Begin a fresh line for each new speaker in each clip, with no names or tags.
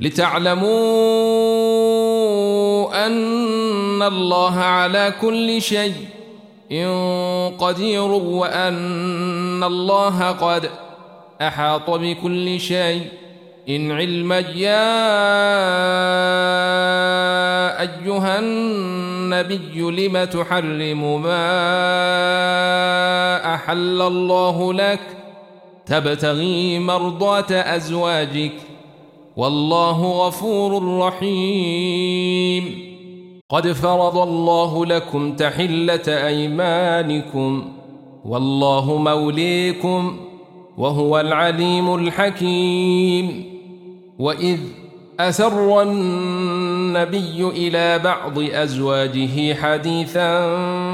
لتعلموا أن الله على كل شيء قدير وأن الله قد أحاط بكل شيء. إن علم يا أيها النبي لم تحرم ما أحل الله لك؟ تبتغي مرضات أزواجك. والله غفور رحيم. قد فرض الله لكم تحلة أيمانكم والله موليكم وهو العليم الحكيم. وإذ أسر النبي إلى بعض أزواجه حديثا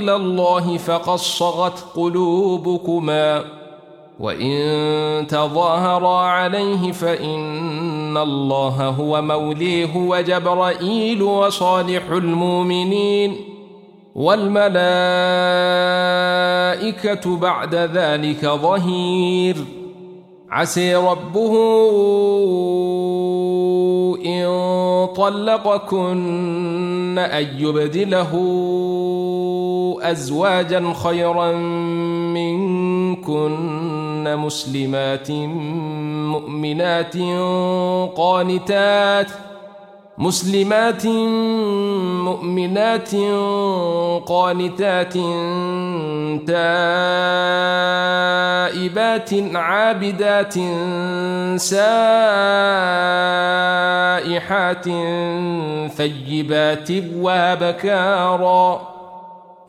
إلى الله فقد صغت قلوبكما وإن تظاهرا عليه فإن الله هو موليه وجبرائيل وصالح المؤمنين والملائكة بعد ذلك ظهير. عسي ربه إن طلقكن أن يبدله أزواجا خيرا منكن مسلمات مؤمنات قانتات مسلمات مؤمنات قانتات تائبات عابدات سائحات ثيبات وابكارا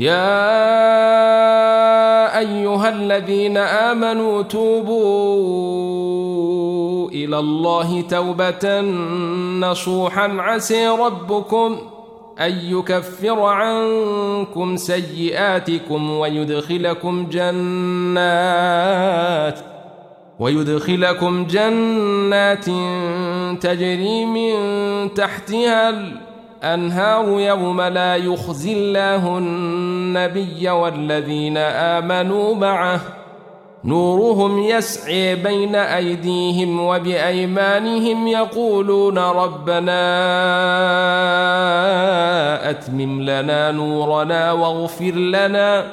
يا أيها الذين آمنوا توبوا إلى الله توبة نصوحا عسي ربكم أن يكفر عنكم سيئاتكم ويدخلكم جنات ويدخلكم جنات تجري من تحتها أنهار يوم لا يخزي الله النبي والذين آمنوا معه. نورهم يسعي بين أيديهم وبأيمانهم يقولون ربنا أتمم لنا نورنا واغفر لنا.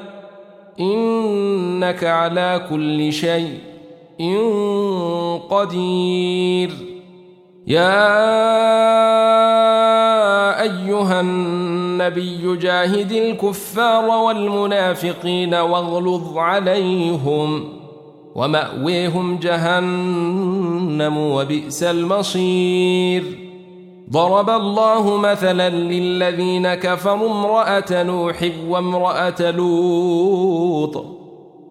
إنك على كل شيء قدير. يا أيها النبي جاهد الكفار والمنافقين واغلظ عليهم ومأويهم جهنم وبئس المصير. ضرب الله مثلا للذين كفروا امرأة نوح وامرأة لوط.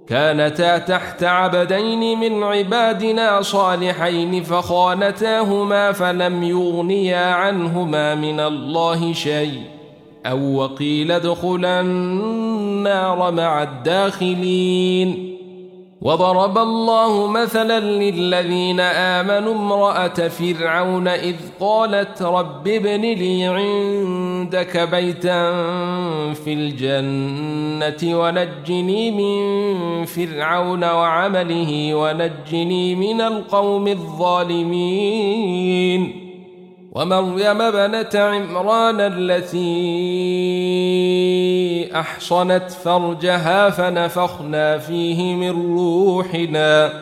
كانتا تحت عبدين من عبادنا صالحين فخانتاهما فلم يغنيا عنهما من الله شيء. أو وقيل ادخلا النار مع الداخلين. وضرب الله مثلا للذين آمنوا امرأة فرعون إذ قالت رب ابن لي عندك بيتا في الجنة ونجني من فرعون وعمله ونجني من القوم الظالمين ومريم بنت عمران التي أحصنت فرجها فنفخنا فيه من روحنا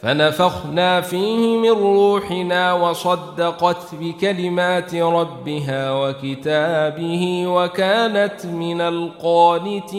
فنفخنا فيه من روحنا وصدقت بكلمات ربها وكتابه وكانت من القانتين.